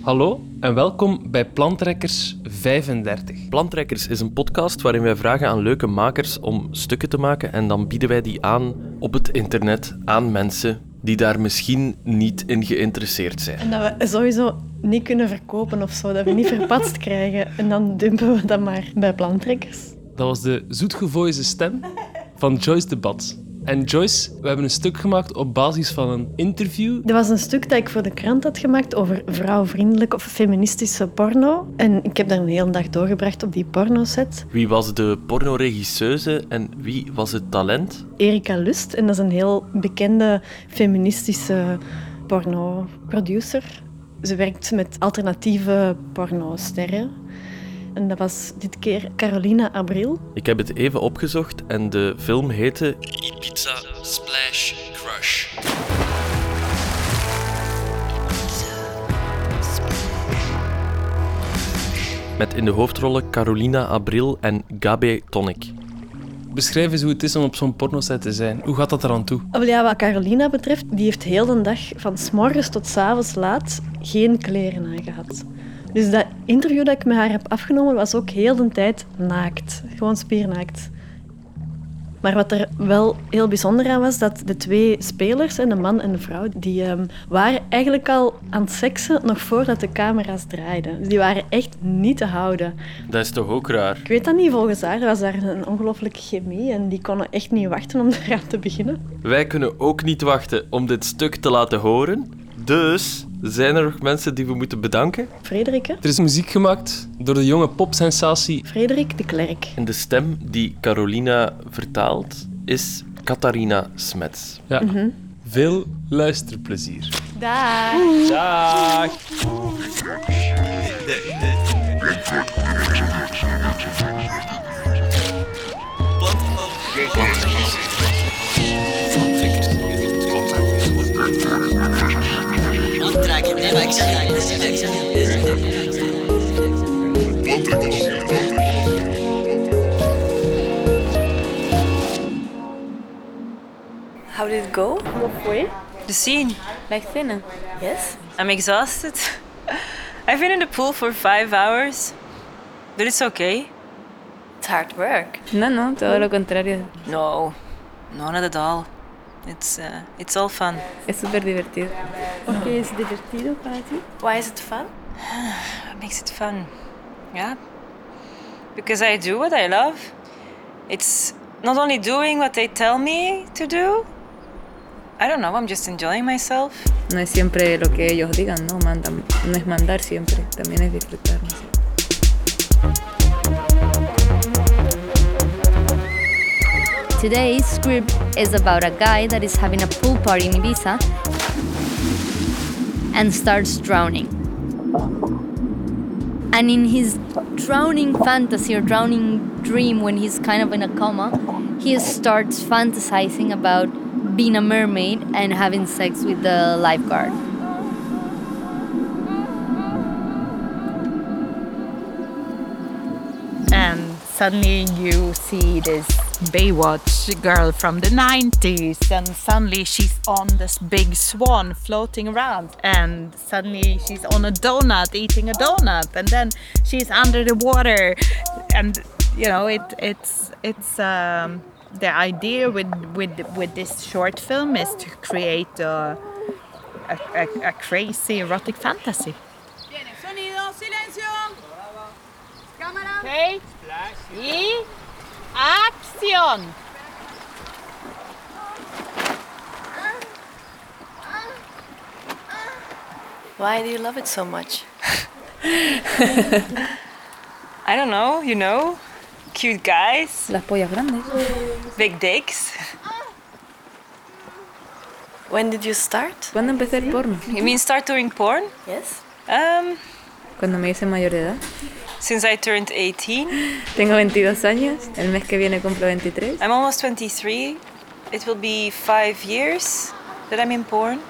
Hallo en welkom bij Plantrekkers 35. Plantrekkers is een podcast waarin wij vragen aan leuke makers om stukken te maken en dan bieden wij die aan op het internet aan mensen die daar misschien niet in geïnteresseerd zijn. En dat we sowieso niet kunnen verkopen of zo, dat we niet verpatst krijgen. En dan dumpen we dat maar bij plantrekkers. Dat was de zoetgevoelige stem van Joyce de Bad. En Joyce, we hebben een stuk gemaakt op basis van een interview. Dat was een stuk dat ik voor de krant had gemaakt over vrouwvriendelijke of feministische porno. En ik heb daar een hele dag doorgebracht op die pornoset. Wie was de pornoregisseuse en wie was het talent? Erika Lust, en dat is een heel bekende feministische pornoproducer. Ze werkt met alternatieve pornosterren. En dat was dit keer Carolina Abril. Ik heb het even opgezocht en de film heette Ibiza Splash Crush. Met in de hoofdrollen Carolina Abril en Gabe Tonic. Beschrijf eens hoe het is om op zo'n pornoset te zijn. Hoe gaat dat eraan toe? Ja, wat Carolina betreft, die heeft heel de dag van s morgens tot s avonds laat geen kleren aan gehad. Dus dat interview dat ik met haar heb afgenomen was ook heel de tijd naakt. Gewoon spiernaakt. Maar wat er wel heel bijzonder aan was, dat de twee spelers, de man en de vrouw, die ehm, waren eigenlijk al aan het seksen nog voordat de camera's draaiden. Dus die waren echt niet te houden. Dat is toch ook raar? Ik weet dat niet, volgens haar was daar een ongelooflijke chemie en die konden echt niet wachten om eraan te beginnen. Wij kunnen ook niet wachten om dit stuk te laten horen. Dus zijn er nog mensen die we moeten bedanken? Frederik, hè? Er is muziek gemaakt door de jonge popsensatie Frederik de Klerk. En de stem die Carolina vertaalt is Catharina Smets. Ja. Veel luisterplezier. Dag! Dag! How did it go? Halfway. The scene. Like thinner. Yes. I'm exhausted. I've been in the pool for five hours, but it's okay. It's hard work. No, no, todo lo contrario. No, no, not at all. It's uh, it's all fun. Es súper divertido. ¿Por qué es divertido para ti? Why is it fun? What makes it fun? Yeah, because I do what I love. It's not only doing what they tell me to do. I don't know. I'm just enjoying myself. No es siempre lo que ellos digan, no mandan, no es mandar siempre, también es disfrutar. no sé. Today's script is about a guy that is having a pool party in Ibiza and starts drowning. And in his drowning fantasy or drowning dream, when he's kind of in a coma, he starts fantasizing about being a mermaid and having sex with the lifeguard. and suddenly you see this Baywatch girl from the 90s, and suddenly she's on this big swan floating around, and suddenly she's on a donut eating a donut, and then she's under the water, and you know it it's it's um, the idea with with with this short film is to create a, a, a, a crazy erotic fantasy. Sonido, silencio. Cámara. Okay. Y acción. Why do you love it so much? I don't know. You know, cute guys, Las pollas grandes. big dicks. When did you start? ¿Cuándo empecé el porno? You mean start doing porn? Yes. Um, Cuando me hice mayor de edad. Since I turned 18. Tengo 22 años, el mes que viene cumplo 23. I'm almost 23. It will be five years that I'm in porn.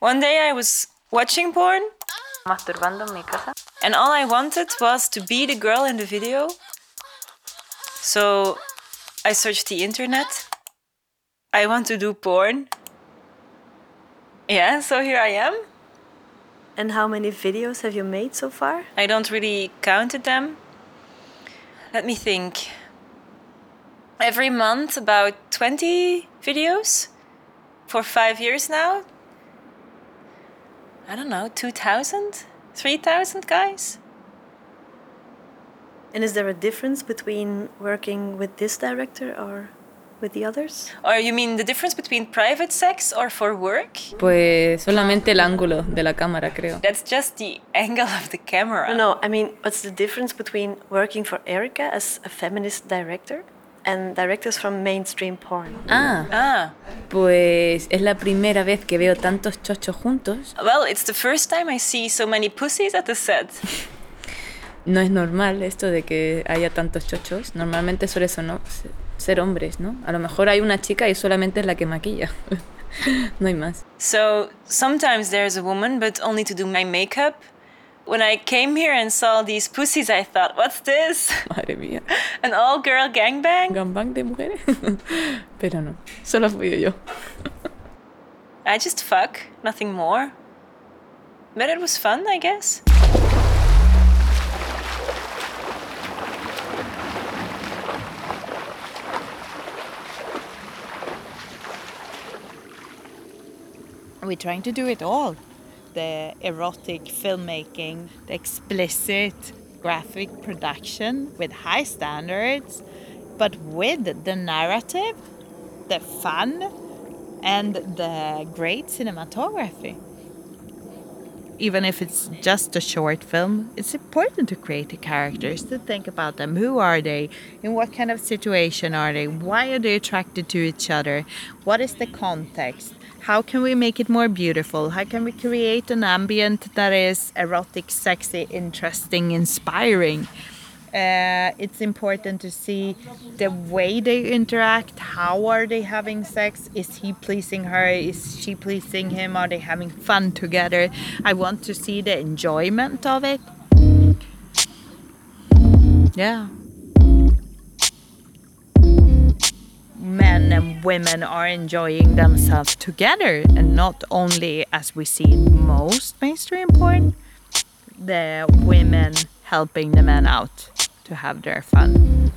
One day I was watching porn Masturbando en mi casa. and all I wanted was to be the girl in the video. So I searched the internet. I want to do porn. Yeah, so here I am. And how many videos have you made so far? I don't really counted them. Let me think. Every month, about 20 videos for five years now. I don't know, 2,000? 3,000 guys? And is there a difference between working with this director or with the others? Or you mean the difference between private sex or for work? Pues solamente el ángulo de la cámara, creo. That's just the angle of the camera. No, no, I mean, what's the difference between working for Erica as a feminist director and directors from mainstream porn? Ah, Ah, pues es la primera vez que veo tantos chochos juntos. well, it's the first time I see so many pussies at the set. No es normal esto de que haya tantos chochos. Normalmente suele eso, ¿no? Se- ser hombres, ¿no? A lo mejor hay una chica y solamente es la que maquilla. no hay más. So sometimes there's a woman, but only to do my makeup. When I came here and saw these pussies, I thought, what's this? Madre mía. An all girl gangbang? Gambang de mujeres. Pero no, solo fui yo. I just fuck, nothing more. But it was fun, I guess. We're trying to do it all the erotic filmmaking, the explicit graphic production with high standards, but with the narrative, the fun, and the great cinematography. Even if it's just a short film, it's important to create the characters, to think about them. Who are they? In what kind of situation are they? Why are they attracted to each other? What is the context? How can we make it more beautiful? How can we create an ambient that is erotic, sexy, interesting, inspiring? Uh, it's important to see the way they interact. How are they having sex? Is he pleasing her? Is she pleasing him? Are they having fun together? I want to see the enjoyment of it. Yeah. Men and women are enjoying themselves together and not only as we see in most mainstream porn, the women helping the men out to have their fun.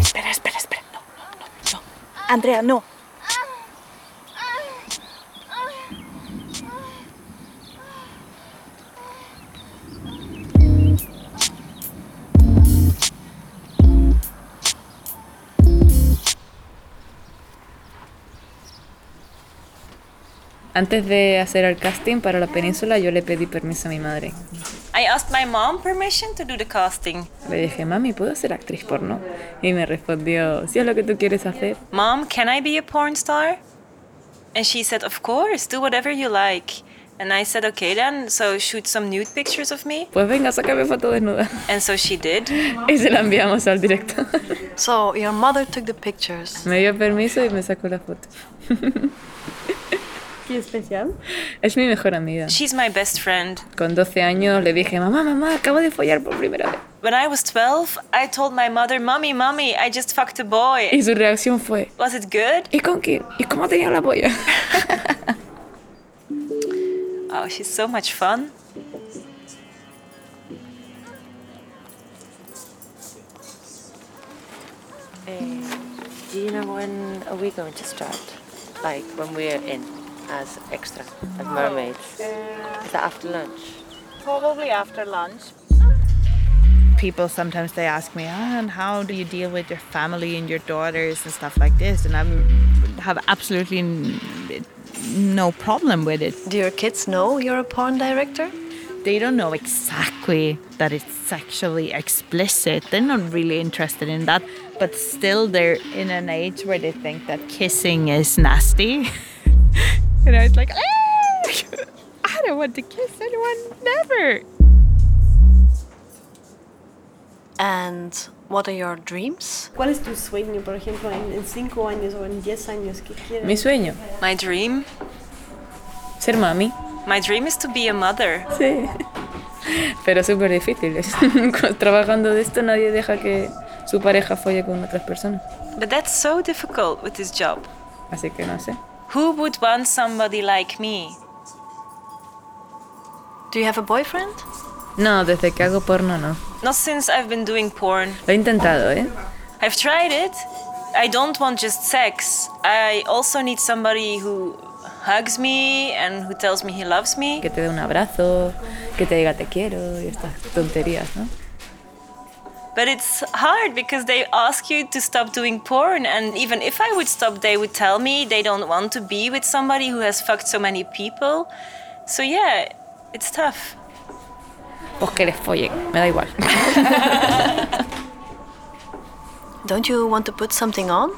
Espera, espera, espera. No, no, no, no. Andrea, no. Antes de hacer el casting para la península, yo le pedí permiso a mi madre. I asked my mom permission to do the casting. Le dije, mami, ¿puedo ser actriz porno? Y me respondió, si es lo que tú quieres hacer. Mom, can I be a porn star? And she said, Of course, do whatever you like. And I said, Okay then, so shoot some nude pictures of me. Pues venga, sácame foto desnuda. And so she did. Y se la enviamos al director. So, your mother took the pictures. Me dio permiso y me sacó la foto. ¿Qué especial? Es mi mejor amiga. She's my best friend. Con 12 años le dije, mamá, mamá, acabo de follar por primera vez. When I was 12, I told my mother, Mommy, Mommy, I just fucked a boy. Y su reacción fue, Was it good? ¿y con quién? ¿Y cómo tenía la polla? Oh, she's so much fun. Do you know when are we going to start? Like when we're in as extra, as mermaids? Is that after lunch? Probably after lunch. People sometimes they ask me, ah, and how do you deal with your family and your daughters and stuff like this? And I have absolutely no problem with it. Do your kids know you're a porn director? They don't know exactly that it's sexually explicit. They're not really interested in that, but still they're in an age where they think that kissing is nasty. you know, it's like, "Ah, I don't want to kiss anyone, never. And what are your dreams? ¿Cuál es tu sueño, por ejemplo, en, en cinco años o en diez años? ¿Qué quieres? Mi sueño, My dream? ser mami. My dream is to be a mother. Sí. Pero súper difíciles. Trabajando de esto nadie deja que su pareja folle con otras personas. But that's so difficult with this job. Así que no sé. Who would want somebody like me? Do you have a boyfriend? No, desde que hago porno no. Not since I've been doing porn. Lo he intentado, ¿eh? I've tried it. I don't want just sex. I also need somebody who hugs me and who tells me he loves me. Que te dé un abrazo, que te diga te quiero y estas tonterías, ¿no? But it's hard because they ask you to stop doing porn, and even if I would stop, they would tell me they don't want to be with somebody who has fucked so many people. So yeah, it's tough. Pues que les follen, me da igual. Don't you want to put something on?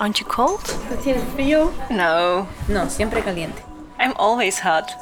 Aren't you cold? ¿Tienes frío? No, No, siempre caliente. I'm always hot.